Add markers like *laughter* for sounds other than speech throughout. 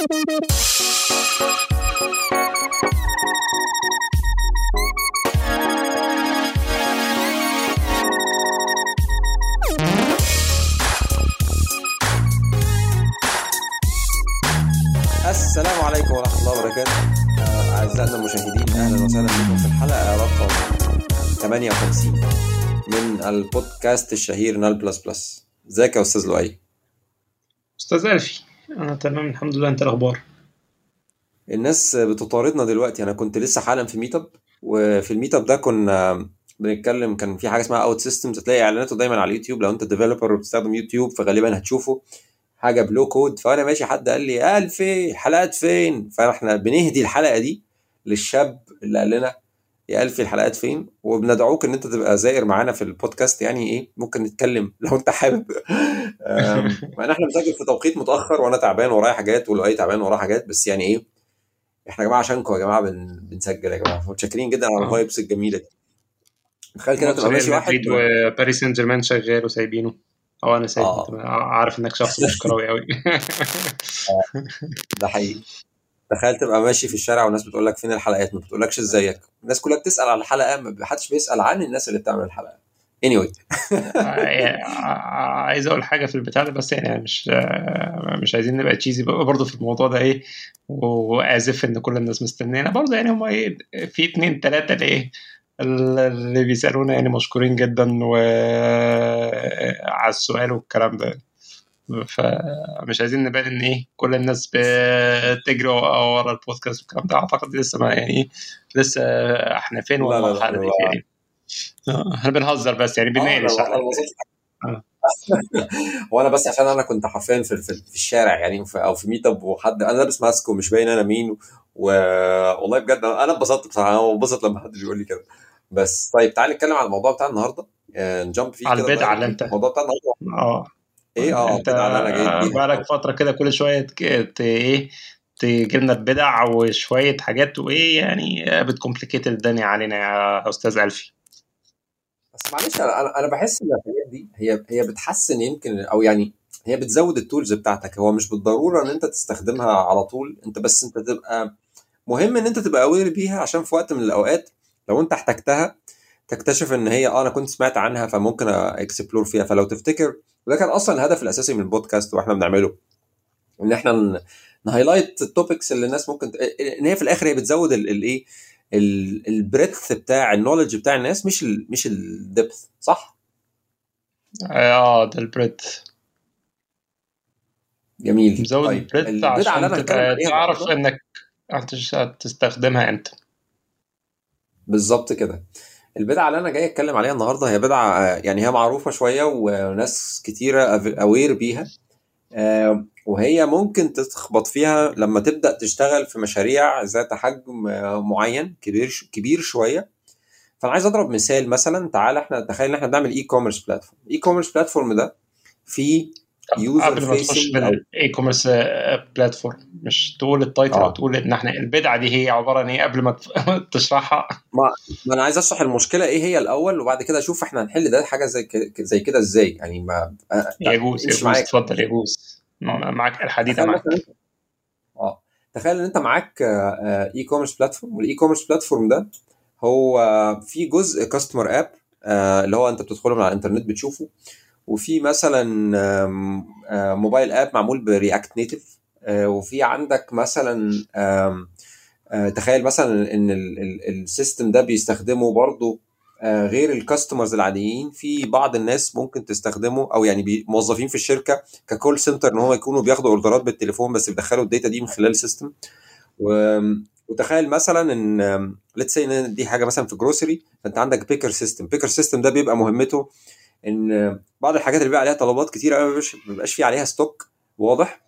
السلام عليكم ورحمة الله وبركاته. آه، أعزائنا المشاهدين أهلا وسهلا بكم في الحلقة رقم 58 من البودكاست الشهير نال بلس بلس. ازيك يا أستاذ لؤي؟ أستاذ ألفي. أنا تمام الحمد لله. انت الأخبار؟ الناس بتطاردنا دلوقتي. أنا كنت لسه حالا في meetup وفي ال meetup ده كنا بنتكلم كان في حاجة اسمها OutSystems هتلاقي إعلاناته دايما على اليوتيوب. لو أنت developer وبتستخدم يوتيوب فغالبا هتشوفه. حاجة ب low-code فأنا ماشي حد قال لي الفي الحلقات فين؟ فإحنا بنهدي الحلقة دي للشاب اللي قال لنا يا الفي الحلقات فين؟ وبندعوك إن أنت تبقى زائر معانا في البودكاست. يعني إيه؟ ممكن نتكلم *laughs* لو أنت حابب. *laughs* مع إن إحنا بنسجل في توقيت متأخر وأنا تعبان ورايا حاجات ولؤي تعبان وراه حاجات بس يعني إيه؟ إحنا يا جماعة عشانكم يا جماعة بن... بنسجل يا جماعة. متشكرين جدا على آه. الفايبس الجميلة دي. تخيل كده تبقى ماشي واحد وباريس سان جيرمان شغال وسايبينه. أو أنا سايب آه. عارف إنك شخص مش كروي قوي ده حقيقي. تخيل تبقى ماشي في الشارع والناس بتقول لك فين الحلقات؟ ما بتقولكش إزيك. الناس كلها بتسأل على الحلقة ما حدش بيسأل عن الناس اللي بتعمل الحلقة. Anyway. عايز أقول حاجة في البتاع ده بس يعني مش مش عايزين نبقى تشيزي برضه في الموضوع ده إيه واسف إن كل الناس مستنينا. برضه يعني هم إيه في اتنين تلاتة إيه اللي بيسألونا يعني مشكورين جدا وعلى السؤال والكلام ده. فمش عايزين نبان إن إيه كل الناس بتجري ورا البودكاست والكلام ده. أعتقد لسه ما يعني إيه، لسه إحنا فين لا، لا، لا، والمرحله دي يعني. آه، إحنا بنهزر بس يعني بنناقش آه، وصلت- آه. *laughs* هو أنا بس عشان أنا كنت حرفيا في, في, الشارع يعني في أو في meetup وحد أنا لابس ماسك ومش باين أنا مين و... والله بجد أنا اتبسطت بصراحة أنا ببسط لما حد بيقول لي كده. بس طيب تعالى نتكلم على الموضوع بتاع النهارده. ن jump فيه على بقى. اللي أنت- الموضوع بتاع النهارده. آه. إيه آه اللي أنا جاي. بقالك فترة كده كل شوية إيه تجيب لنا بدع وشوية حاجات وإيه يعني بت complicate الدنيا علينا يا أستاذ ألفي. بس معلش أنا أنا أنا بحس إن الحاجات دي هي هي بتحسن يمكن أو يعني هي بتزود ال tools بتاعتك. هو مش بالضرورة إن أنت تستخدمها على طول. أنت بس أنت تبقى مهم إن أنت تبقى aware بيها عشان في وقت من الأوقات لو أنت احتجتها تكتشف إن هي آه أنا كنت سمعت عنها فممكن explore فيها. فلو تفتكر وده كان أصلا الهدف الأساسي من البودكاست وإحنا بنعمله إن إحنا ن highlight ال topics اللي الناس ممكن. إن هي في الآخر هي بتزود الايه ال breadth بتاع ال knowledge بتاع الناس مش ال مش ال depth صح؟ آه ده ال breadth جميل. مزود طيب اللي عشان عليها تعرف إنك هتستخدمها إمتى بالظبط كده. البدعة اللي أنا جاي أتكلم عليها النهارده هي بدعة آه، يعني هي معروفة شوية وناس كتيرة aware بيها آه، وهي ممكن تتخبط فيها لما تبدأ تشتغل في مشاريع ذات حجم آه، معين كبير كبير شوية. فأنا عايز أضرب مثال مثلا تعالى إحنا تخيل إن إحنا بنعمل e-commerce platform e-commerce platform ده فيه قبل ما تخش بالاي كوميرس بلاتفورم مش تقول ال title آه. أو تقول ان إحنا البدعة دي هي عبارة عن إيه؟ قبل ما *laughs* تشرحها. ما أنا عايز أشرح المشكلة إيه هي الأول وبعد كده أشوف إحنا هنحل ده حاجة زي كده زي كده إزاي. يعني ما آه، يجوز يجوز. اتفضل يجوز معاك تخيل معاك. آه. تخيل إن أنت معاك e-commerce platform وال e-commerce platform ده هو في جزء customer app اللي هو أنت بتدخله من على الإنترنت بتشوفه. وفي مثلا آه، mobile app معمول ب React Native وفي عندك مثلا آه، تخيل مثلا إن ال system ده بيستخدمه برضه آه، غير ال customers العاديين في بعض الناس ممكن تستخدمه أو يعني موظفين في الشركة ك call center إن هم يكونوا بياخدوا order ات بالتليفون بس بيدخلوا ال data دي من خلال system وتخيل مثلا إن let's إن دي حاجة مثلا في grocery فأنت عندك picker system picker system ده بيبقى مهمته إن بعض الحاجات اللي بيبقى عليها طلبات كتير قوي ما بيبقاش في عليها stock واضح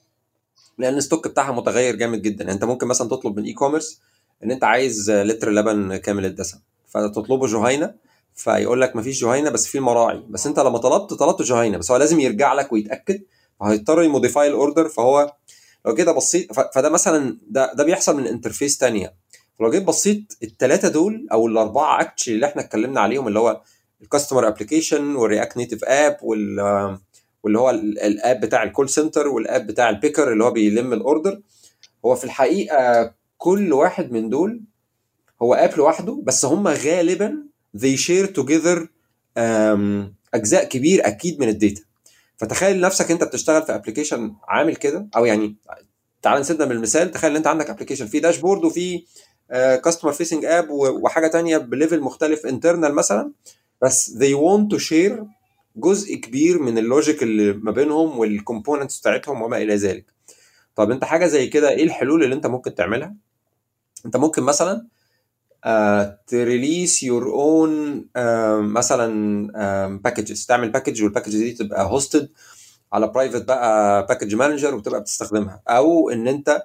لأن ال stock بتاعها متغير جامد جدا. يعني أنت ممكن مثلا تطلب من e-commerce إن أنت عايز لتر لبن كامل الدسم فتطلبه جهينة فيقول لك مفيش جهينة بس في المراعي بس أنت لما طلبت طلبت جهينة بس هو لازم يرجع لك ويتأكد فهيضطر ي modify ال order فهو لو كده ف- فده مثلا ده ده بيحصل من interface تانية. لو جيت بصيت الثلاثه دول أو الأربعة actually اللي إحنا اتكلمنا عليهم اللي هو ال customer application وال React Native app وال واللي هو ال- الاب بتاع الكول سنتر والاب بتاع البيكر اللي هو بيلم ال order هو في الحقيقة كل واحد من دول هو app لوحده بس هم غالبا they share together أجزاء كبير أكيد من ال data. فتخيل نفسك أنت بتشتغل في application عامل كده أو يعني تعال نسيبنا من المثال تخيل إن أنت عندك application فيه dashboard وفيه customer facing app وحاجة تانية ب level مختلف internal مثلا. بس they want to share جزء كبير من ال logic اللي ما بينهم وال components بتاعتهم وما إلى ذلك. طب أنت حاجة زي كده إيه الحلول اللي أنت ممكن تعملها؟ أنت ممكن مثلا ت release your own مثلا packages تعمل package وال package دي تبقى hosted على private بقى package manager وتبقى بتستخدمها. أو إن أنت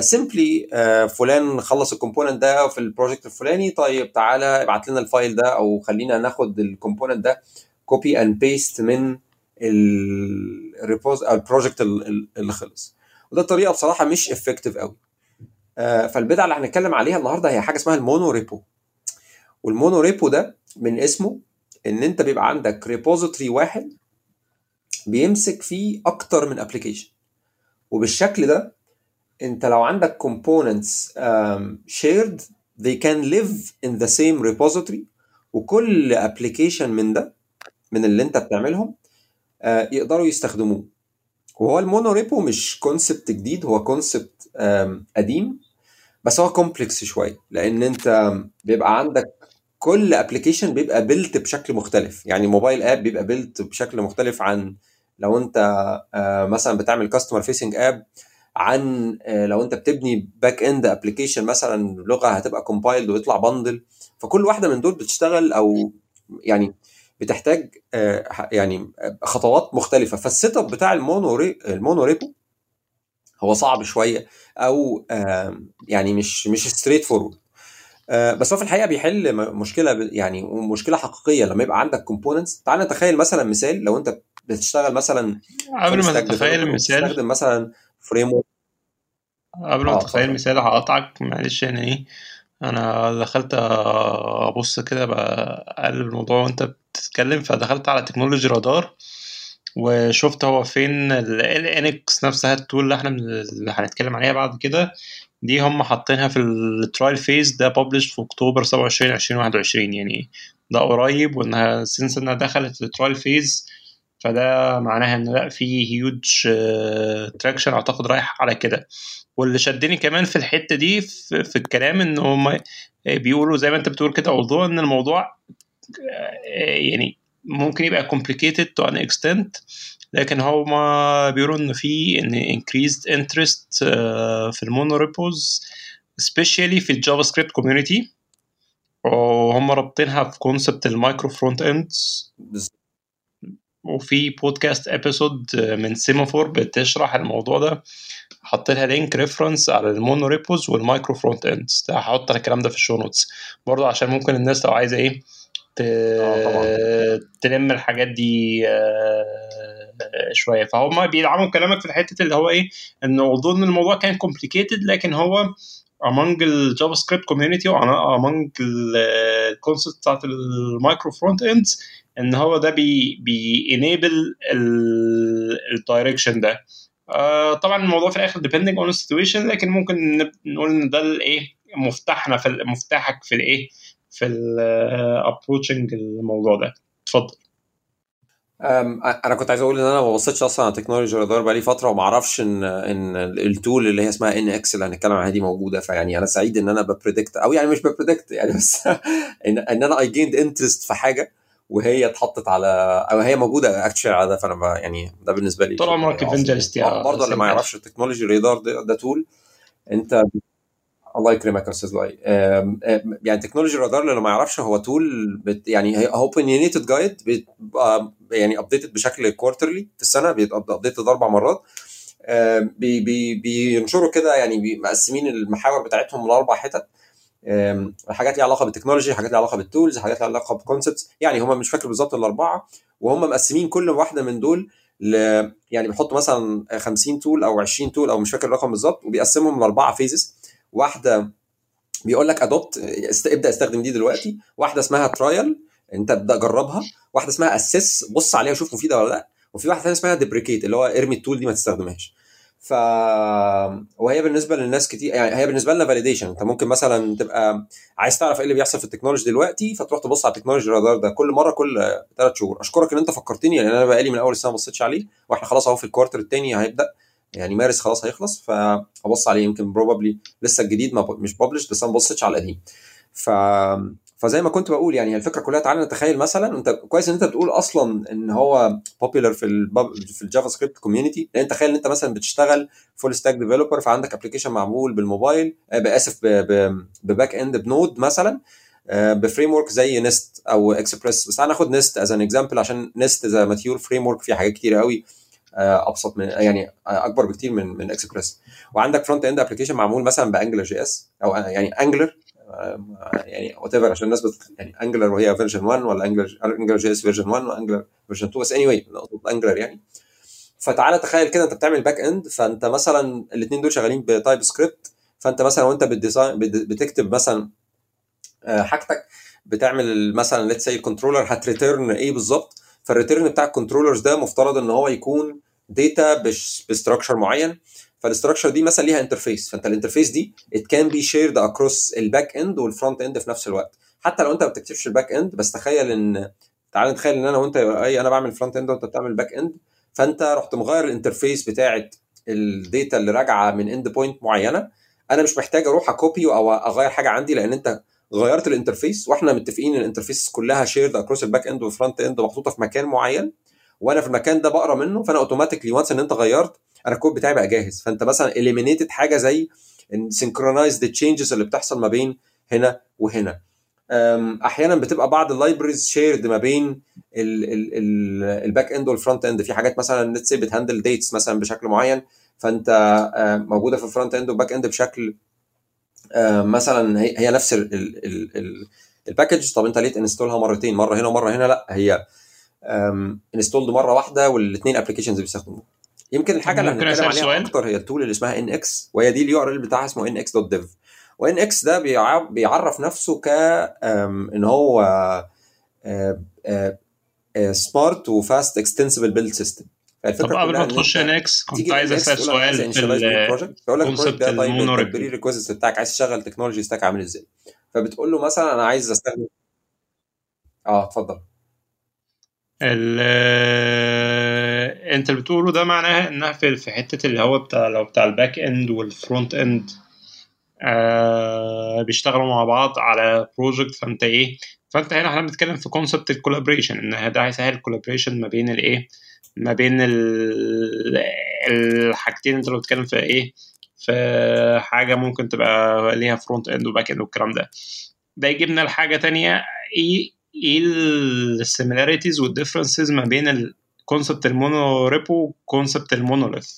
simply uh, uh, فلان خلص ال component ده في ال project الفلاني طيب تعالى ابعت لنا ال file ده أو خلينا ناخد ال component ده copy and paste من ال repos أو ال project اللي خلص. وده طريقة بصراحة مش effective قوي. uh, فالبدعة اللي هنتكلم عليها النهارده هي حاجة اسمها ال monorepo. وال monorepo ده من اسمه إن أنت بيبقى عندك repository واحد بيمسك فيه أكتر من application وبالشكل ده انت لو عندك components um, shared they can live in the same repository. وكل application من ده من اللي انت بتعملهم uh, يقدروا يستخدموه. وهو ال monorepo مش concept جديد هو concept um, قديم. بس هو complex شوية لأن انت بيبقى عندك كل application بيبقى built بشكل مختلف. يعني mobile app بيبقى built بشكل مختلف عن لو انت uh, مثلا بتعمل customer facing app عن لو انت بتبني backend application مثلا لغة هتبقى compiled ويطلع bundle فكل واحدة من دول بتشتغل أو يعني بتحتاج يعني خطوات مختلفة. فال setup بتاع ال mono re ال monorepo هو صعب شوية أو يعني مش مش straightforward بس هو في الحقيقة بيحل مشكلة يعني مشكلة حقيقية لما يبقى عندك components تعال نتخيل مثلا مثال لو انت بتشتغل مثلا قبل ما تتخيل المثال. مثلا frame قبل ما تتخيل مثال هقطعك معلش يعني إيه أنا دخلت أبص كده بقلب الموضوع وأنت بتتكلم فدخلت على technology radar وشفت هو فين ال Nx نفسها ال tool اللي إحنا اللي هنتكلم عليها بعد كده دي هم حاطينها في ال trial phase ده published في أكتوبر 27 2021 يعني ده قريب وإنها since إنها دخلت ال trial phase فده معناها إن لأ في huge traction أعتقد رايح على كده. واللي شدني كمان في الحتة دي في, الكلام إن هم بيقولوا زي ما أنت بتقول كده موضوع إن الموضوع يعني ممكن يبقى complicated to an extent لكن هما بيقولوا إن في إن increased interest في ال monorepos especially في ال JavaScript community وهم رابطينها في concept ال micro frontends. وفي بودكاست episode من Semaphore بتشرح الموضوع ده. حط لها link reference على ال monorepos وال micro frontends هحط الكلام ده في ال show notes برضه عشان ممكن الناس لو عايزة إيه ت... تلم الحاجات دي شوية. فهم بيدعموا كلامك في الحتة اللي هو إيه ان أظن الموضوع كان complicated لكن هو among ال JavaScript community among ال concept بتاعت ال micro frontends إن هو ده بي بي ال direction ده. آه طبعا الموضوع في الآخر depending on the situation لكن ممكن نقول إن ده الايه مفتاحنا في مفتاحك في الايه في ال approaching الموضوع ده. اتفضل. أنا كنت عايز أقول إن أنا ما بصيتش أصلا على technology radar بقالي فترة وما أعرفش ان إن ال tool اللي هي اسمها Nx اللي هنتكلم عنها دي موجودة. فيعني أنا سعيد إن أنا ب predict أو يعني مش ب predict يعني بس *laughs* ان أنا I gained interest في حاجة. وهي اتحطت على أو هي موجودة actually على ده فأنا يعني ده بالنسبة لي طول عمرك evangelist برضه اللي ما يعرفش ال technology radar ده, ده tool أنت الله يكرمك يا أستاذ لؤي. يعني technology radar اللي ما يعرفش هو tool بت يعني هي opinionated guide بيبقى يعني updated بشكل quarterly في السنة بيبقى updated أربع مرات. بي بي بينشروا كده يعني مقسمين المحاور بتاعتهم لأربع حتت. حاجات ليها علاقة بال technology حاجات ليها علاقة بال tools حاجات ليها علاقة ب concepts يعني هم مش فاكر بالظبط الأربعة وهم مقسمين كل واحدة من دول ل يعني بيحطوا مثلا 50 tool أو 20 tool أو مش فاكر الرقم بالظبط وبيقسمهم لأربعة phases واحدة بيقول لك adopt ابدأ استخدم دي دلوقتي. واحدة اسمها trial انت ابدأ جربها. واحدة اسمها assess بص عليها وشوف مفيدة ولا لأ. وفي واحدة ثانية اسمها deprecate اللي هو ارمي ال tool دي ما تستخدمهاش. ف وهي بالنسبة للناس كتير يعني هي بالنسبة لنا validation انت ممكن مثلا تبقى عايز تعرف إيه اللي بيحصل في ال technology دلوقتي فتروح تبص على ال technology radar ده كل مرة كل ثلاث شهور. أشكرك إن أنت فكرتني لأن أنا بقالي من أول السنة ما بصيتش عليه وإحنا خلاص أهو في ال quarter الثاني هيبدأ. يعني مارس خلاص هيخلص فأبص عليه يمكن probably لسه الجديد ما مش published بس أنا ما بصيتش على القديم. ف فزي ما كنت بقول يعني الفكرة كلها تعالى نتخيل مثلا أنت كويس إن أنت بتقول أصلا إن هو popular في الباب في ال JavaScript community لأن تخيل إن أنت مثلا بتشتغل full stack developer فعندك application معمول بالموبايل اسف ب back end ب Node مثلا ب framework زي Nest أو اكسبريس بس هناخد Nest as an example عشان Nest is mature framework فيه حاجات كتير قوي أبسط من يعني أكبر بكتير من من اكسبريس وعندك front end application معمول مثلا ب AngularJS أو يعني Angular يعني whatever عشان الناس بت يعني Angular وهي version 1 ولا Angular AngularJS version 1 و Angular version 2 بس anyway Angular يعني. فتعالى تخيل كده أنت بتعمل back end فأنت مثلا الاثنين دول شغالين ب TypeScript فأنت مثلا وأنت بت design بتكتب مثلا حاجتك بتعمل مثلا let's say ال controller هت return إيه بالظبط. فال return بتاع ال controllers ده مفترض إن هو يكون data ب structure معين. فال structure دي مثلا ليها interface فأنت ال interface دي it can be shared across ال back end وال front end في نفس الوقت. حتى لو أنت ما بتكتبش ال back end بس تخيل إن تعال نتخيل إن أنا وأنت أي أنا بعمل front end وأنت بتعمل back end فأنت رحت مغير ال interface بتاعه ال data اللي راجعة من end point معينة. أنا مش محتاج أروح a copy أو أغير حاجة عندي لأن أنت غيرت ال interface وإحنا متفقين إن ال interface كلها shared across ال back end وال front end ومحطوطة في مكان معين. وأنا في المكان ده بقرأ منه فأنا automatically once إن أنت غيرت أنا الكود بتاعي بقى جاهز. فانت مثلا eliminated حاجة زي synchronize the changes اللي بتحصل ما بين هنا وهنا. أحيانا بتبقى بعض ال libraries shared ما بين ال back end وال front end في حاجات مثلا let's say بت handle dates مثلا بشكل معين فانت موجودة في ال front end وال back end بشكل مثلا هي نفس ال package طب انت ليه ت install ها مرتين؟ مرة هنا ومرة هنا؟ لا هي installed مرة واحدة والاثنين applications بيستخدموها. يمكن الحاجة اللي هنتكلم عليها سؤال. أكتر هي ال tool اللي اسمها Nx وهي دي ال URL بتاعها اسمه Nx dot dev. و Nx ده بيعرف نفسه ك إن هو smart و fast extensible build system طب قبل ما تخش Nx كنت عايز أسأل سؤال فيقول لك ال project ده طيب البري ريكويزيتس بتاعك عايز تشغل technology stack عامل إزاي؟ فبتقول له مثلا أنا عايز استخدم آه اتفضل. انت اللي بتقوله ده معناها انها في في حتة اللي هو بتاع لو بتاع ال back end وال front end آه بيشتغلوا مع بعض على project فانت إيه فانت هنا إحنا بنتكلم في concept ال collaboration ان ده هيسهل ال collaboration ما بين الايه ما بين الحاجتين انت لو بتتكلم في إيه في حاجة ممكن تبقى ليها front end و back end والكلام ده. ده يجيبنا لحاجة تانية إيه إيه ال similarities وال differences ما بين الكونسبت المونو ريبو وكونسبت المونوليث؟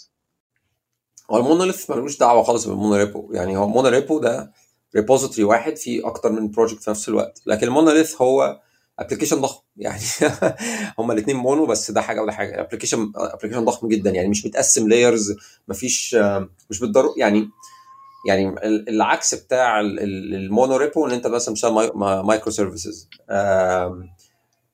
هو ال monolith ملوش دعوة خالص بال mono repo يعني هو ال mono repo ده repository واحد فيه أكتر من project في نفس الوقت. لكن ال monolith هو application ضخم. *laughs* يعني هما الاثنين mono بس ده حاجة وده حاجة. application application ضخم جدا. يعني مش متقسم layers مفيش مش بالضروره يعني يعني العكس بتاع ال mono repo إن أنت مثلا بتشتغل micro services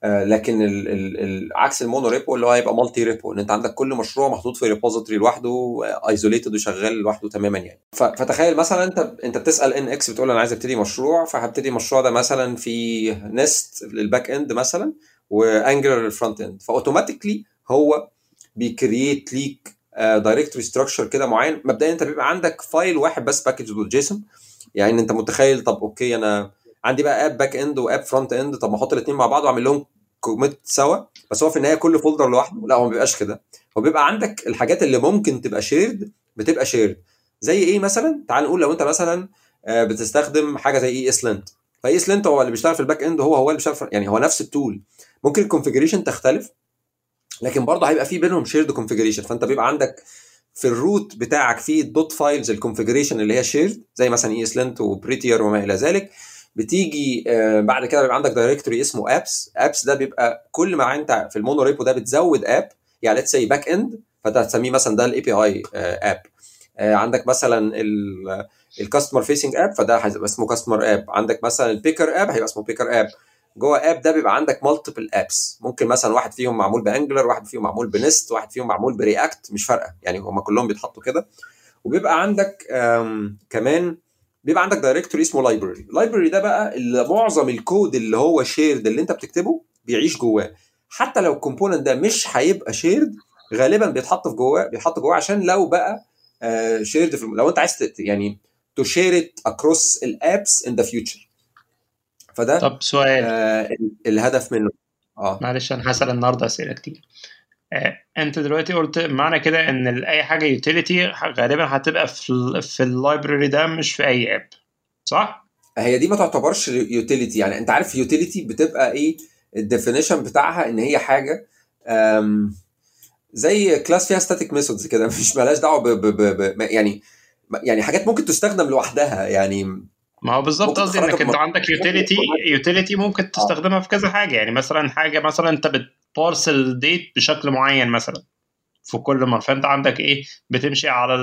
لكن العكس ال mono repo اللي هو هيبقى multi repo إن أنت عندك كل مشروع محطوط في repository لوحده isolated وشغال لوحده تماما يعني. فتخيل مثلا أنت أنت بتسأل Nx بتقول أنا عايز أبتدي مشروع فهبتدي المشروع ده مثلا في Nest لل back end مثلا و Angular لل front end ف automatically هو بي create ليك directory structure كده معين. مبدئيا أنت بيبقى عندك file واحد بس package dot json يعني أنت متخيل طب okay أنا عندي بقى app back end و app front end طب ما أحط الاثنين مع بعض وأعمل لهم commit سوا. بس هو في النهاية كل folder لوحده. لا هو ما بيبقاش كده. هو بيبقى عندك الحاجات اللي ممكن تبقى shared بتبقى shared زي إيه مثلا؟ تعال نقول لو أنت مثلا بتستخدم حاجة زي ESLint ف ESLint هو اللي بيشتغل في ال back end هو هو اللي بيشتغل يعني هو نفس ال tool ممكن ال configuration تختلف. لكن برضه هيبقى في بينهم shared configuration فأنت بيبقى عندك في ال root بتاعك في ال dot files ال configuration اللي هي shared زي مثلا ESLint و Prettier وما إلى ذلك. بتيجي بعد كده بيبقى عندك directory اسمه apps apps ده بيبقى كل ما أنت في ال mono repo ده بتزود app يعني let's say back end فانت هتسميه مثلا ده ال API app عندك مثلا ال customer facing app فده هيبقى اسمه customer app عندك مثلا ال picker app هيبقى اسمه picker app جوه app ده بيبقى عندك multiple apps ممكن مثلا واحد فيهم معمول ب Angular واحد فيهم معمول ب Nest واحد فيهم معمول ب React مش فارقة. يعني هم كلهم بيتحطوا كده. وبيبقى عندك كمان بيبقى عندك directory اسمه library ال library ده بقى اللي معظم الكود اللي هو shared اللي انت بتكتبه بيعيش جواه. حتى لو ال component ده مش هيبقى shared غالبا بيتحط في جواه بيتحط جواه عشان لو بقى shared في لو انت عايز يعني to share it across ال apps in the future فده طب سؤال. آه الهدف منه. آه. معلش أنا هسأل النهارده أسئلة كتير. آه، أنت دلوقتي قلت معنى كده إن أي حاجة utility غالبا هتبقى في ال في ال library ده مش في أي app صح؟ هي دي ما تعتبرش utility يعني أنت عارف utility بتبقى إيه؟ ال definition بتاعها إن هي حاجة زي class فيها static methods كده. *laughs* مش مالهاش دعوة ب, ب, ب, ب يعني يعني حاجات ممكن تستخدم لوحدها. يعني ما هو بالظبط قصدي إنك أنت عندك utility utility ممكن تستخدمها في كذا حاجة. يعني مثلا حاجة مثلا أنت بت parse ال date بشكل معين مثلا في كل مره فأنت عندك إيه؟ بتمشي على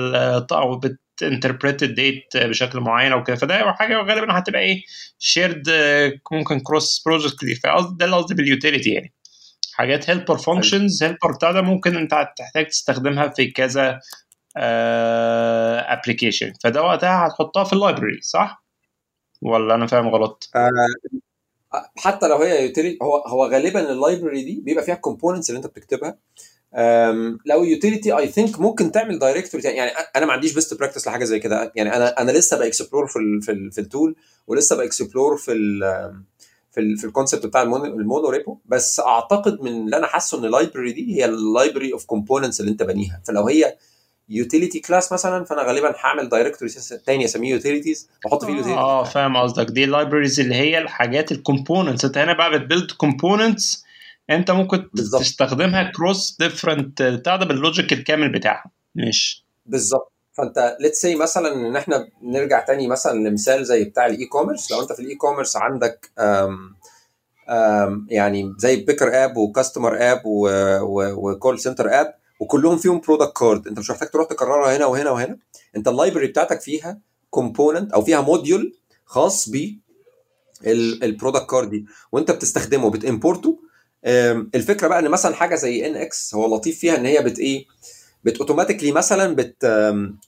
أو بت interpret ال date بشكل معين أو كده. فده حاجة غالبا هتبقى إيه؟ shared ممكن cross project كتير. ده اللي قصدي بال utility يعني. حاجات helper functions helper بتاع ده ممكن أنت تحتاج تستخدمها في كذا application uh, فده وقتها هتحطها في ال library صح؟ ولا أنا فاهم غلط؟ آه حتى لو هي utility هو هو غالبا ال library دي بيبقى فيها ال components اللي أنت بتكتبها. لو utility I think ممكن تعمل directory يعني أنا ما عنديش best practice لحاجة زي كده. يعني أنا أنا لسه با explore في ال في, ال في ال tool ولسه با explore في ال في ال في ال concept بتاع ال mono repo بس أعتقد من اللي أنا حاسه إن ال library دي هي ال library of components اللي أنت بنيها. فلو هي utility class مثلا فأنا غالبا هعمل directory تاني أسميه utilities وأحط فيه ال utilities آه فاهم قصدك. دي ال libraries اللي هي الحاجات ال components أنت هنا بقى بت build components أنت ممكن بالزبط. تستخدمها cross different بتاع ده بال logic الكامل بتاعها. مش بالظبط. فأنت let's say مثلا إن إحنا نرجع تاني مثلا لمثال زي بتاع ال e-commerce لو أنت في ال e-commerce عندك أم أم يعني زي picker app و customer app و call center app وكلهم فيهم product card انت مش محتاج تروح تكررها هنا وهنا وهنا. انت ال library بتاعتك فيها component أو فيها module خاص ب ال product card دي وانت بتستخدمه بت import ه الفكرة بقى إن مثلا حاجة زي Nx هو لطيف فيها إن هي بت إيه بت automatically مثلا بت,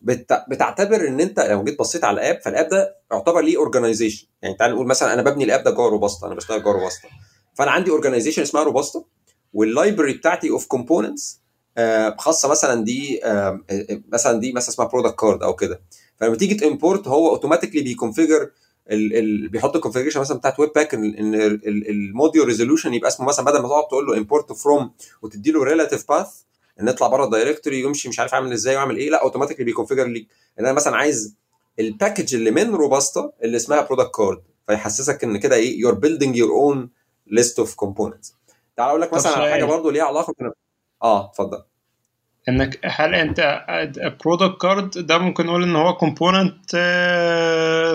بت بتعتبر إن أنت لو جيت بصيت على ال app فال app ده يعتبر ليه organization يعني تعال نقول مثلا أنا ببني ال app ده جوه روباستا أنا بشتغل جوه روباستا. فأنا عندي organization اسمها روباستا وال library بتاعتي of components خاصه مثلا دي مثلا دي مثلا اسمها product card أو كده. فلما تيجي ت import هو automatically بي configure ال ال بيحط ال configuration مثلا بتاعت Webpack إن ال module resolution يبقى اسمه مثلا بدل ما تقعد تقول له import from وتدي له relative path إن نطلع بره ال directory يمشي مش عارف اعمل إزاي واعمل إيه لا automatically بي configure ليك. إن أنا مثلا عايز ال package اللي من روباستا اللي اسمها product card فيحسسك إن كده إيه you're building your own list of components تعال أقول لك مثلا على حاجة برضه ليها علاقة آه اتفضل. إنك هل أنت product card ده ممكن نقول إن هو component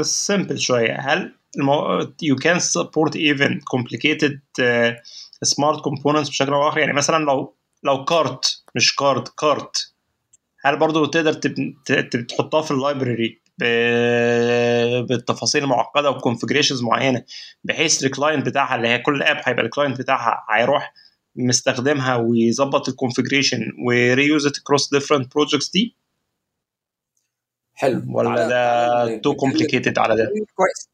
simple شوية. هل can support even complicated uh, smart components بشكل أو آخر؟ يعني مثلا لو لو cart مش card cart هل برضه تقدر تحطها في ال library بالتفاصيل المعقدة و configurations معينة بحيث ال client بتاعها اللي هي كل app هيبقى ال client بتاعها هيروح مستخدمها ويظبط ال configuration و reuse it cross different projects دي؟ حلو. ولا ده too complicated على ده؟ كويس.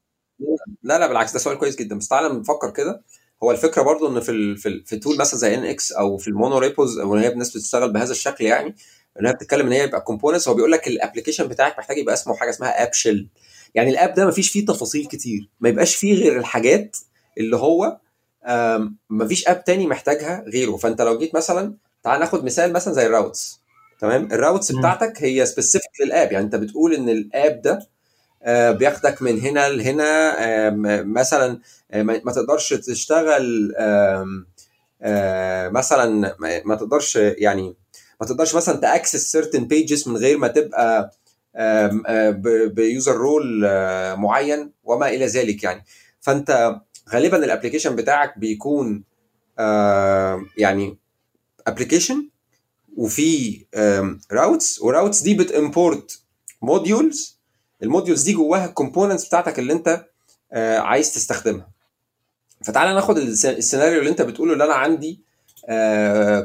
لا لا بالعكس ده سؤال كويس جدا. بس تعالى نفكر كده. هو الفكرة برضو إن في ال في, ال في tool مثلا زي Nx أو في ال mono repos أو هي الناس بتشتغل بهذا الشكل يعني إن هي بتتكلم إن هي يبقى components هو بيقول لك ال application بتاعك محتاج يبقى اسمه حاجة اسمها app shell يعني ال app ده ما فيش فيه تفاصيل كتير. ما يبقاش فيه غير الحاجات اللي هو ما فيش app تاني محتاجها غيره. فانت لو جيت مثلا تعال ناخد مثال مثلا زي ال routes تمام؟ ال routes بتاعتك هي specific لل app يعني انت بتقول إن ال app ده بياخدك من هنا لهنا. مثلا ما تقدرش تشتغل مثلا ما تقدرش يعني ما تقدرش مثلا ت access certain pages من غير ما تبقى ب user role معين وما إلى ذلك يعني. فانت غالبا ال application بتاعك بيكون يعني application وفي routes و routes دي بت import modules ال modules دي جواها ال components بتاعتك اللي انت عايز تستخدمها. فتعالى ناخد السيناريو اللي انت بتقوله اللي أنا عندي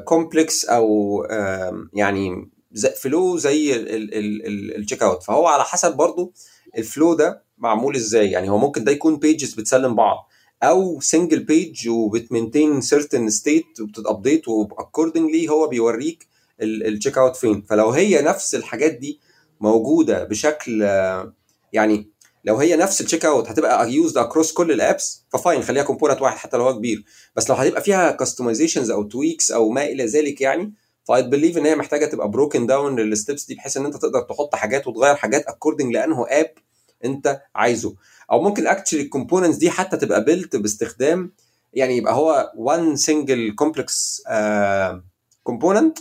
complex آه أو آه يعني فلو زي ال checkout فهو على حسب برضو ال flow ده معمول إزاي. يعني هو ممكن ده يكون pages بتسلم بعض. أو single page وبت maintain certain state وبتت update و accordingly هو بيوريك ال checkout فين. فلو هي نفس الحاجات دي موجودة بشكل يعني لو هي نفس ال checkout هتبقى used across كل ال apps ف fine خليها component واحد حتى لو هو كبير. بس لو هتبقى فيها customizations أو tweaks أو ما إلى ذلك يعني ف I believe إن هي محتاجة تبقى broken down لل steps دي بحيث إن أنت تقدر تحط حاجات وتغير حاجات according لأنه app أنت عايزه. أو ممكن actually ال components دي حتى تبقى built باستخدام يعني يبقى هو one single complex component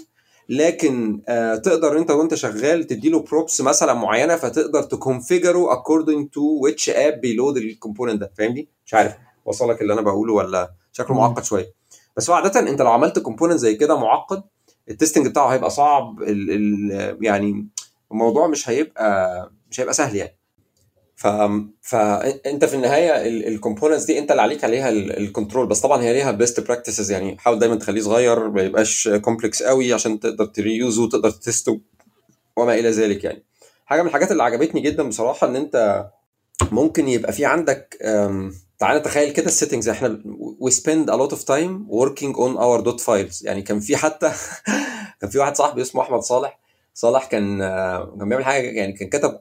لكن آه تقدر أنت وأنت شغال تديله props مثلا معينة فتقدر تكونفيجره اكوردنج تو ويتش اب بيلود الكومبوننت ده. فاهمني؟ مش عارف وصلك اللي أنا بقوله ولا شكله معقد شوية. بس هو عادة أنت لو عملت component زي كده معقد ال testing بتاعه هيبقى صعب ال ال يعني الموضوع مش هيبقى مش هيبقى سهل يعني. ف... فانت في النهاية ال components دي انت اللي عليك عليها ال control بس طبعا هي ليها best practices يعني حاول دايما تخليه صغير ما يبقاش complex قوي عشان تقدر تريوزه وتقدر تستو وما إلى ذلك يعني. حاجة من الحاجات اللي عجبتني جدا بصراحة إن أنت ممكن يبقى في عندك تعالى نتخيل كده ال settings إحنا we spend a lot of time working on our dot files. يعني كان في حتى *laughs* كان في واحد صاحبي اسمه أحمد صالح صالح كان كان بيعمل حاجة يعني كان كتب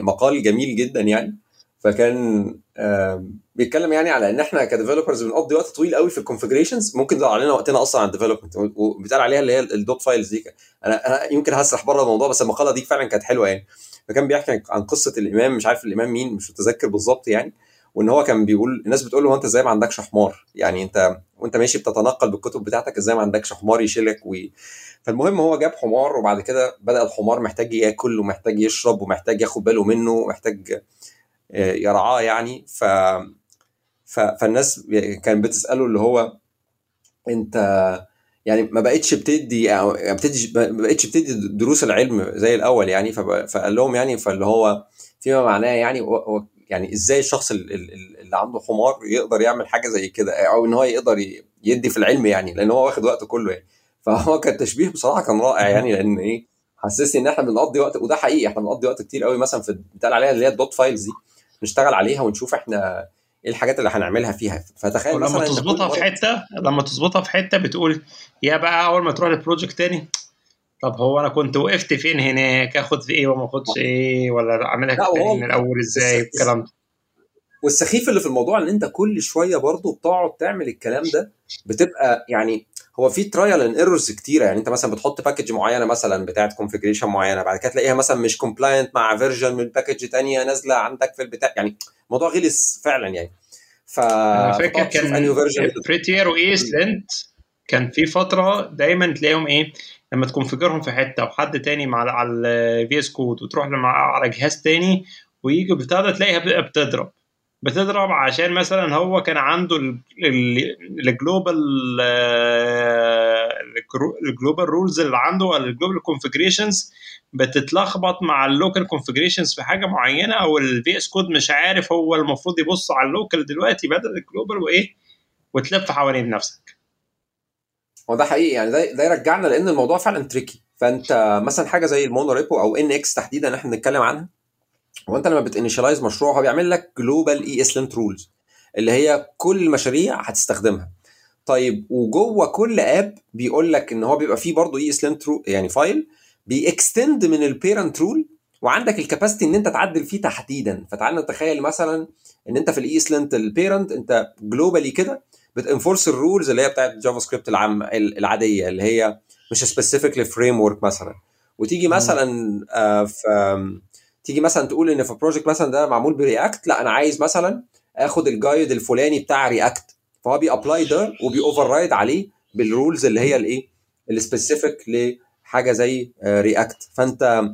مقال جميل جدا يعني. فكان بيتكلم يعني على إن إحنا ك developers بنقضي وقت طويل قوي في ال configurations ممكن يضيع علينا وقتنا أصلا على ال development وبيتقال عليها اللي هي ال dot files دي. أنا أنا يمكن هسرح بره الموضوع بس المقالة دي فعلا كانت حلوة يعني. فكان بيحكي عن قصة الإمام مش عارف الإمام مين مش متذكر بالظبط يعني. وإن هو كان بيقول الناس بتقول له أنت إزاي ما عندكش حمار يعني أنت وأنت ماشي بتتنقل بالكتب بتاعتك إزاي ما عندكش حمار يشيلك و... فالمهم هو جاب حمار وبعد كده بدأ الحمار محتاج يأكل ومحتاج يشرب ومحتاج ياخد باله منه ومحتاج يرعاه يعني ف... ف... فالناس كان بتسأله اللي هو أنت يعني ما بقتش بتدي يعني بتدي ما بقتش بتدي دروس العلم زي الأول يعني. فقال لهم يعني فاللي هو فيما معناه يعني. يعني إزاي الشخص اللي عنده حمار يقدر يعمل حاجة زي كده؟ أو إن هو يقدر يدي في العلم يعني لأن هو واخد وقته كله يعني. فهو *laughs* كان تشبيه بصراحة كان رائع يعني لأن إيه حسسني إن إحنا بنقضي وقت وده حقيقي إحنا بنقضي وقت كتير قوي مثلا في بتقال عليها اللي هي ال dot files دي نشتغل عليها ونشوف إحنا إيه الحاجات اللي هنعملها فيها. فتخيل مثلا تظبطها في حتة لما تظبطها في حتة بتقول يا بقى أول ما تروح ل project تاني طب هو أنا كنت وقفت فين هناك؟ آخد في إيه وما آخدش إيه؟ ولا اعملها من الأول إزاي؟ الكلام ده. والسخيف اللي في الموضوع إن أنت كل شوية برضه بتقعد تعمل الكلام ده بتبقى يعني هو في trial and errors كتيرة. يعني أنت مثلا بتحط package معينة مثلا بتاعت configuration معينة بعد كده تلاقيها مثلا مش compliant مع version من package ثانية نازلة عندك في البتاع. يعني الموضوع غلس فعلا يعني. ف أنا فاكر كان Prettier و ESLint كان في فترة دايما تلاقيهم إيه؟ لما ت configure هم في حتة وحد تاني مع على ال VS Code وتروح على جهاز تاني ويجي بتاع ده تلاقيها بتضرب. بتضرب عشان مثلا هو كان عنده ال global ال global rules اللي عنده ولا ال global configurations بتتلخبط مع ال local configurations في حاجة معينة أو ال VS Code مش عارف هو المفروض يبص على ال local دلوقتي بدل ال global وإيه؟ وتلف حوالين نفسك. هو ده حقيقي يعني ده ده يرجعنا لأن الموضوع فعلا tricky فأنت مثلا حاجة زي ال monorepo أو Nx تحديدا إحنا بنتكلم عنها هو أنت لما بت initialize مشروع هو بيعمل لك global ESLint rules اللي هي كل المشاريع هتستخدمها. طيب وجوه كل app بيقول لك إن هو بيبقى فيه برضه ESLint يعني file بي extend من ال parent rule وعندك ال capacity إن أنت تعدل فيه تحديدا. فتعال نتخيل مثلا إن أنت في ال ESLint ال parent أنت globally كده بت enforce ال rules اللي هي بتاعت JavaScript العام العادية اللي هي مش specific ل framework مثلا. وتيجي مثلا آه في تيجي مثلا تقول إن في project مثلا ده معمول ب React لا أنا عايز مثلا آخد ال guide الفلاني بتاع React فهو بي apply ده وبي override عليه بال rules اللي هي الإيه؟ ال specific لحاجة زي React فأنت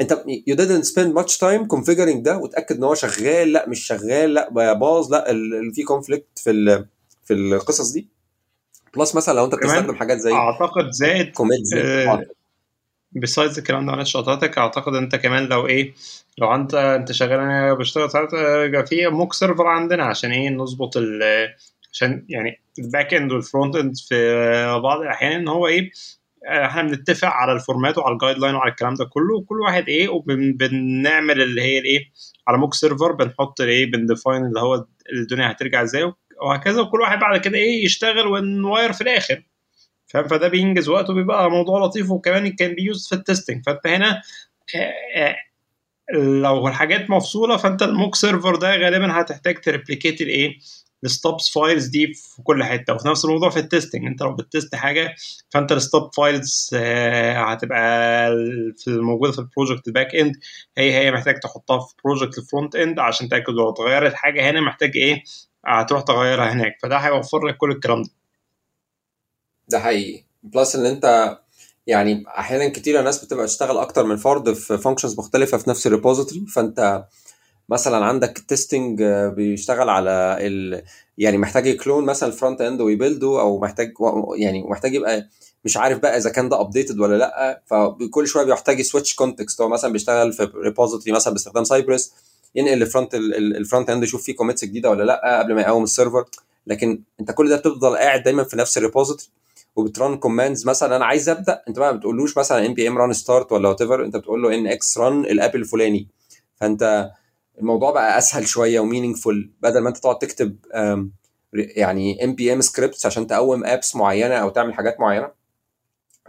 أنت you didn't spend much time configuring ده وتأكد إن هو شغال لا مش شغال لا باظ لا في conflict في في القصص دي. plus مثلا لو أنت بتستخدم حاجات زي أعتقد زائد كوميت آه besides الكلام ده معلش قطعتك أعتقد أنت كمان لو إيه لو أنت أنت شغال أنا بشتغل ساعات يبقى في mock server عندنا عشان إيه نظبط عشان يعني ال back end وال front end في بعض الأحيان إن هو إيه إحنا بنتفق على ال format وعلى ال guideline وعلى الكلام ده كله وكل واحد إيه وبنعمل اللي هي الإيه على mock server بنحط الايه بن define اللي هو الدنيا هترجع إزاي وهكذا وكل واحد بعد كده إيه يشتغل ون wire في الآخر. فاهم؟ فده بينجز وقت وبيبقى موضوع لطيف وكمان كان بي use في ال testing فأنت هنا لو الحاجات مفصولة فأنت ال mock server ده غالبا هتحتاج ت replicate الإيه؟ ال stubs files دي في كل حتة. وفي نفس الموضوع في ال testing أنت لو بت test حاجة فأنت ال stub files هتبقى في موجوده في ال project ال back end هي هي محتاج تحطها في project ال front end عشان تأكد لو اتغيرت حاجة. هنا محتاج إيه؟ هتروح تغيرها هناك. فده هيوفر لك كل الكلام ده. ده حقيقي. plus إن أنت يعني أحيانا كتير الناس بتبقى تشتغل أكتر من فرد في functions مختلفة في نفس ال repository فأنت مثلا عندك ال testing بيشتغل على ال... يعني محتاج ي clone مثلا ال front end وي build ه أو محتاج يعني محتاج يبقى مش عارف بقى إذا كان ده updated ولا لأ. فكل شوية بيحتاج ي switch context هو مثلا بيشتغل في repository مثلا باستخدام Cypress ينقل ال front ال front end يشوف فيه commits جديدة ولا لأ قبل ما يقوم ال server لكن أنت كل ده بتفضل قاعد دايما في نفس ال repository وبت run commands مثلا أنا عايز أبدأ أنت ما بتقولوش مثلا npm run start ولا what أنت بتقول له ان إكس ران الأب الفلاني. فأنت الموضوع بقى أسهل شوية و meaningful بدل ما أنت تقعد تكتب يعني npm scripts عشان تقوم apps معينة أو تعمل حاجات معينة.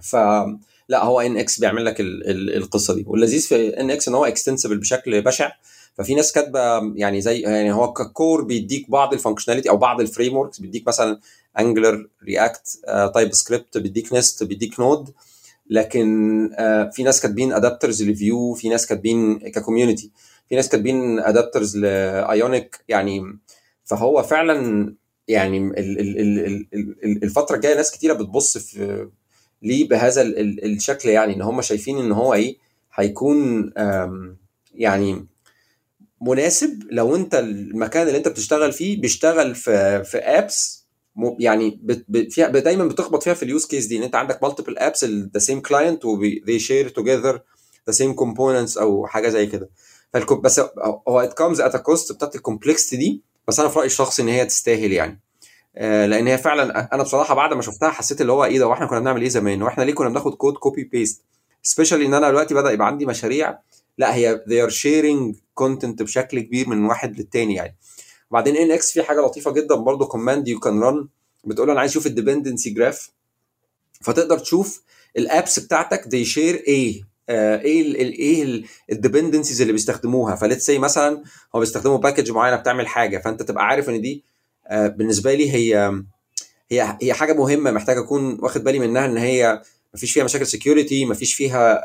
فلا هو ان إكس بيعمل لك ال ال القصة دي. واللذيذ في ان إكس إن هو extensible بشكل بشع. ففي ناس كاتبة يعني زي يعني هو ك core بيديك بعض ال functionality أو بعض ال frameworks بيديك مثلا Angular React TypeScript بيديك Nest بيديك Node لكن uh, في ناس كاتبين adapters ل Vue في ناس كاتبين ك community في ناس كاتبين adapters ل Ionic يعني فهو فعلا يعني ال ال ال ال الفترة الجاية ناس كتيرة بتبص في ليه بهذا ال الشكل يعني إن هم شايفين إن هو إيه هيكون يعني مناسب لو انت المكان اللي انت بتشتغل فيه بيشتغل في في apps يعني بت بت فيها دايما بتخبط فيها في ال use case دي إن انت عندك multiple apps the same client و they share together the same components أو حاجة زي كده. بس هو it comes at cost بتاعت ال complexity دي بس أنا في رأيي الشخصي إن هي تستاهل يعني. آه لأن هي فعلا أنا بصراحة بعد ما شفتها حسيت اللي هو إيه ده وإحنا كنا بنعمل إيه زمان؟ وإحنا ليه كنا بناخد code copy paste especially إن أنا دلوقتي بدأ يبقى عندي مشاريع لا هي they are sharing content بشكل كبير من واحد للتاني يعني. وبعدين Nx في حاجة لطيفة جدا برضو command you can run بتقول أنا عايز أشوف ال dependency graph فتقدر تشوف ال apps بتاعتك they share إيه آه إيه إيه ال dependencies اللي بيستخدموها. ف let's say مثلا هو بيستخدموا package معينة بتعمل حاجة فأنت تبقى عارف إن دي آه بالنسبة لي هي هي هي حاجة مهمة محتاج أكون واخد بالي منها إن هي مفيش فيها مشاكل security مفيش فيها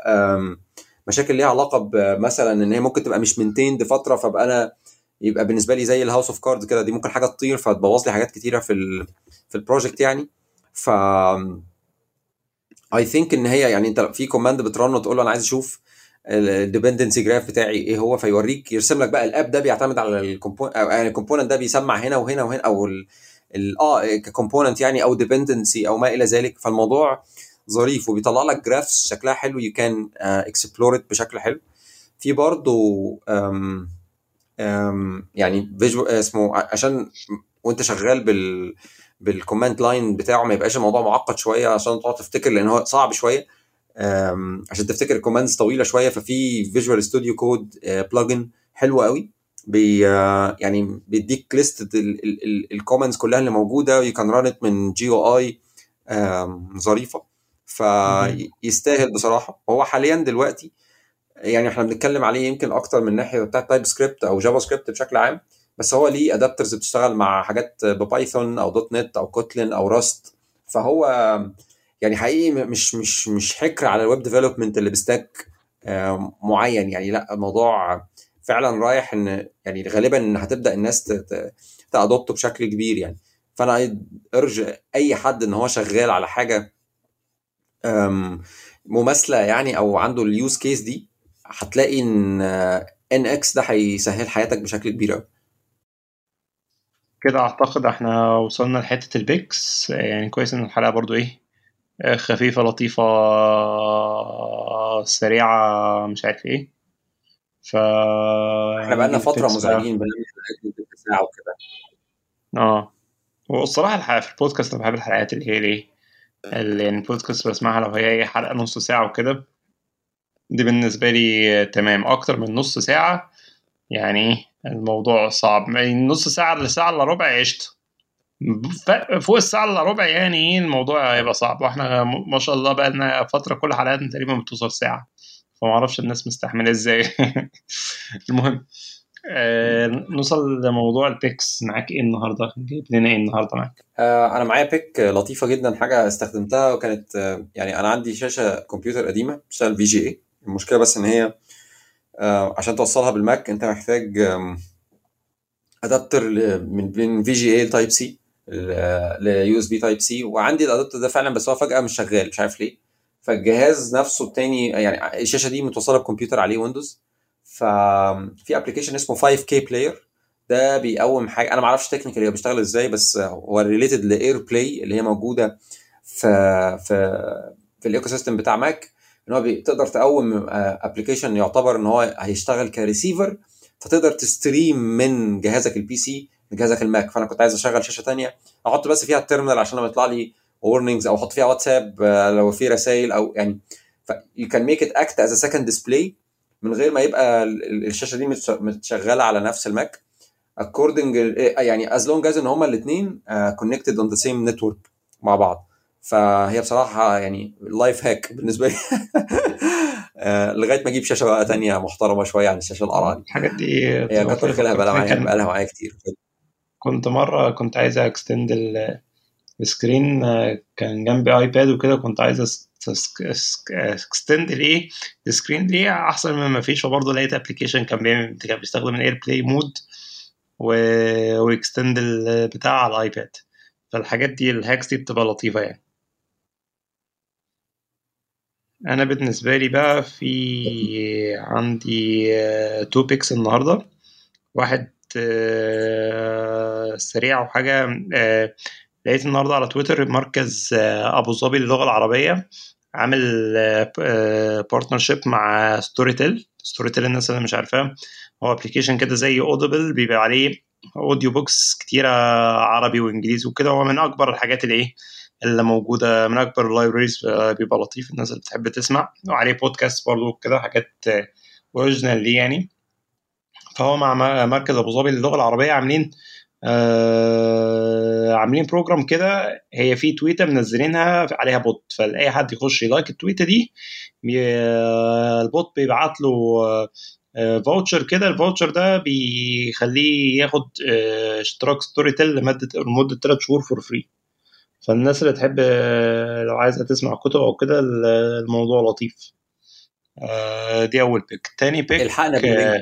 مشاكل ليها علاقة بمثلا إن هي ممكن تبقى مش maintained فترة فابقى أنا يبقى بالنسبة لي زي ال house of cards كده دي ممكن حاجة تطير فتبوظ لي حاجات كتيرة في ال في ال project يعني. ف I think إن هي يعني أنت في command بت run وتقول له أنا عايز أشوف ال dependency graph بتاعي إيه هو فيوريك يرسم لك بقى ال app ده بيعتمد على ال component يعني ال component ده بيسمع هنا وهنا وهنا أو آه ك component يعني أو dependency أو ما إلى ذلك. فالموضوع ظريف وبيطلع لك graphs شكلها حلو you can explore بشكل حلو. في برضه um, um, يعني visual اسمه عشان وانت شغال بال بال command line بتاعه ما يبقاش الموضوع معقد شوية عشان تقعد تفتكر لأن هو صعب شوية. عشان تفتكر ال commands طويلة شوية ففي Visual Studio Code plugin حلو قوي. بي يعني بيديك list ال commands كلها اللي موجودة. you can run من GUI ظريفة. فيستاهل بصراحة. هو حاليا دلوقتي يعني إحنا بنتكلم عليه يمكن أكتر من ناحية بتاعت TypeScript أو JavaScript بشكل عام بس هو ليه adapters بتشتغل مع حاجات ب Python أو. .NET أو Kotlin أو Rust فهو يعني حقيقي مش مش مش حكر على ال web development اللي ب stack معين. يعني لأ الموضوع فعلا رايح إن يعني غالبا إن هتبدأ الناس ت adopt ه بشكل كبير يعني. فأنا ارجع أي حد إن هو شغال على حاجة مماثلة يعني أو عنده ال use case دي هتلاقي إن Nx ده هيسهل حياتك بشكل كبير قوي كده أعتقد إحنا وصلنا لحتة ال picks يعني كويس إن الحلقة برضو إيه خفيفة لطيفة سريعة مش عارف إيه. ف إحنا بقالنا فترة مزعجين بنعمل ساعة وكده. آه. هو الصراحه الحلقة في البودكاست أنا بحب الحلقات اللي هي اللي يعني البودكاست بسمعها لو هي حلقة نص ساعة وكده دي بالنسبة لي تمام. أكتر من نص ساعة يعني الموضوع صعب. من نص ساعة لساعة إلا ربع عشت. فوق الساعة إلا ربع يعني الموضوع هيبقى صعب. وإحنا ما شاء الله بقى لنا فترة كل حلقاتنا تقريبا بتوصل ساعة. فما أعرفش الناس مستحملة إزاي. *laughs* المهم. آه نوصل لموضوع ال picks معاك إيه النهارده؟ جايب لنا إيه النهارده معاك؟ آه أنا معايا pick لطيفة جدا حاجة استخدمتها وكانت آه يعني أنا عندي شاشة كمبيوتر قديمة بتشتغل في VGA المشكلة بس إن هي آه عشان توصلها بالماك أنت محتاج adapter من بين VGA ل type C ل USB type C وعندي ال adapter ده فعلا بس هو فجأة مش شغال مش عارف ليه. فالجهاز نفسه التاني يعني الشاشة دي متوصلة بكمبيوتر عليه Windows ففي application اسمه 5KPlayer ده بيقوم حاجة أنا ما أعرفش technically هو بيشتغل إزاي بس هو related ل AirPlay اللي هي موجودة في في في ال ecosystem بتاع ماك إن هو تقدر تقوم application يعتبر إن هو هيشتغل كريسيفر فتقدر ت stream من جهازك ال PC لجهازك الماك فأنا كنت عايز أشغل شاشة ثانية أحط بس فيها ال terminal عشان لما يطلع لي warnings أو أحط فيها واتساب لو في رسائل أو يعني ف you can make it act as a second display. من غير ما يبقى الشاشة دي متشغلة على نفس الماك. According يعني as long as إن هما الاثنين connected on the same network مع بعض. فهي بصراحة يعني life hack بالنسبة لي. *laughs* لغاية ما أجيب شاشة بقى ثانية محترمة شوية عن الشاشة القرعه دي الحاجات دي هي كتر خيرها بقى معايا بقى لها معايا كتير. كنت مرة كنت عايز extend ال screen كان جنبي iPad وكده كنت عايز extend ال ايه ال screen ليه أحسن من ما فيش. وبرضه لقيت application كان بيعمل كان بيستخدم ال AirPlay mode و extend البتاع على ال iPad فالحاجات دي ال hacks دي بتبقى لطيفة يعني. أنا بالنسبة لي بقى في عندي two picks النهارده. واحد سريع وحاجة لقيت النهارده على تويتر مركز أبو ظبي للغة العربية عامل partnership مع Storytel Storytel الناس اللي مش عارفاه هو application كده زي Audible بيبقى عليه audio books كتيرة عربي وإنجليزي وكده هو من أكبر الحاجات اللي إيه اللي موجودة من أكبر ال libraries بيبقى لطيف الناس اللي بتحب تسمع. وعليه بودكاست برضه كده حاجات original ليه يعني. فهو مع مركز أبو ظبي للغة العربية عاملين آه عاملين program كده هي في تويته منزلينها عليها bot فاي حد يخش ي like التويته دي ال bot بيبعت له voucher كده. ال voucher ده بيخليه ياخد اشتراك Storytel لمده لمدة 3 شهور for free فالناس اللي تحب لو عايزة تسمع كتب أو كده الموضوع لطيف. دي أول pick تاني pick الحقنا بال link.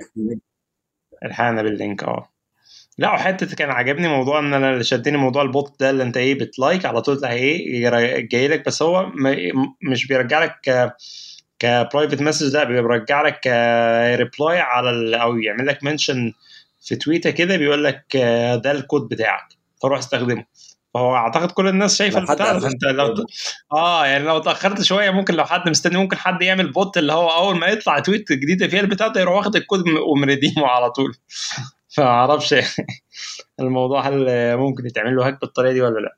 الحقنا بال link آه. لا وحتة كان عجبني موضوع إن أنا اللي شدني موضوع ال bot ده اللي أنت إيه بت like على طول تلاقي إيه جاي لك بس هو مش بيرجع لك ك private message لا بيرجع لك reply على أو يعمل لك mention في تويته كده بيقول لك ده الكود بتاعك فروح استخدمه. فهو أعتقد كل الناس شايفة البتاع فأنت لو آه يعني لو اتأخرت شوية ممكن لو حد مستني ممكن حد يعمل bot اللي هو أول ما يطلع تويت جديدة فيها البتاع ده يروح واخد الكود وم redeem ه على طول. فمعرفش *laughs* الموضوع هل ممكن يتعمل له hack بالطريقة دي ولا لا.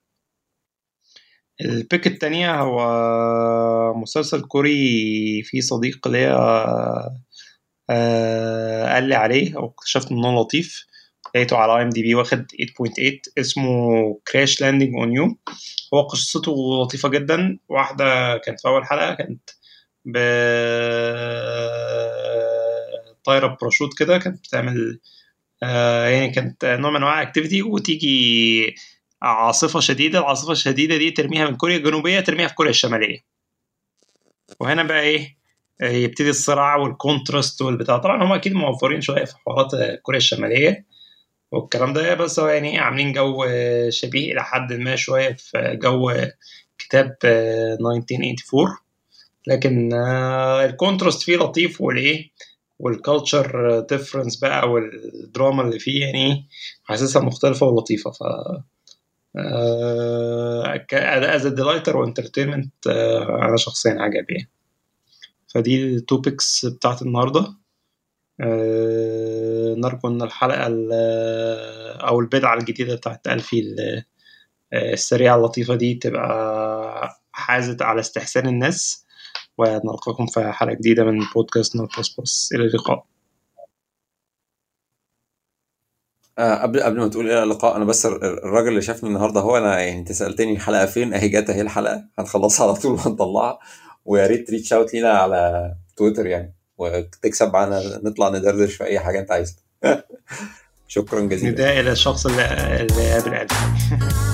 ال pick التانية هو مسلسل كوري في صديق ليا قال لي عليه أو اكتشفت انه لطيف. لقيته على IMDb واخد 8.8 اسمه Crash Landing on You هو قصته لطيفة جدا. واحدة كانت في أول حلقة كانت ب طايرة باراشوت كده كانت بتعمل آه يعني كانت نوع من أنواع activity وتيجي عاصفة شديدة العاصفة الشديدة دي ترميها من كوريا الجنوبية ترميها في كوريا الشمالية. وهنا بقى إيه؟ يبتدي الصراع وال contrast والبتاع. طبعا هم أكيد موفرين شوية في حوارات كوريا الشمالية والكلام ده بس هو يعني عاملين جو شبيه إلى حد ما شوية في جو كتاب 1984 لكن ال contrast فيه لطيف والإيه؟ وال culture difference بقى والدراما اللي فيه يعني حاسسها مختلفة ولطيفة. ف as delighter و entertainment أنا شخصيا عجبني يعني. فدي ال topics بتاعت النهارده. أه نرجو إن الحلقة أو البدعة الجديدة بتاعت ألفي السريعة اللطيفة دي تبقى حازت على استحسان الناس. ونلقاكم في حلقة جديدة من بودكاست نوت بس بس إلى اللقاء. آه قبل قبل ما تقول إلى اللقاء أنا بس الراجل اللي شافني النهارده هو أنا يعني أنت سألتني الحلقة فين أهي جت أهي الحلقة هنخلصها على طول *laughs* وهنطلعها ويا ريت reach out لينا على تويتر يعني وتكسب معانا نطلع ندردش في أي حاجة أنت عايزها. *laughs* شكرا جزيلا. نداء إلى الشخص اللي اللي قابل قلبي *laughs*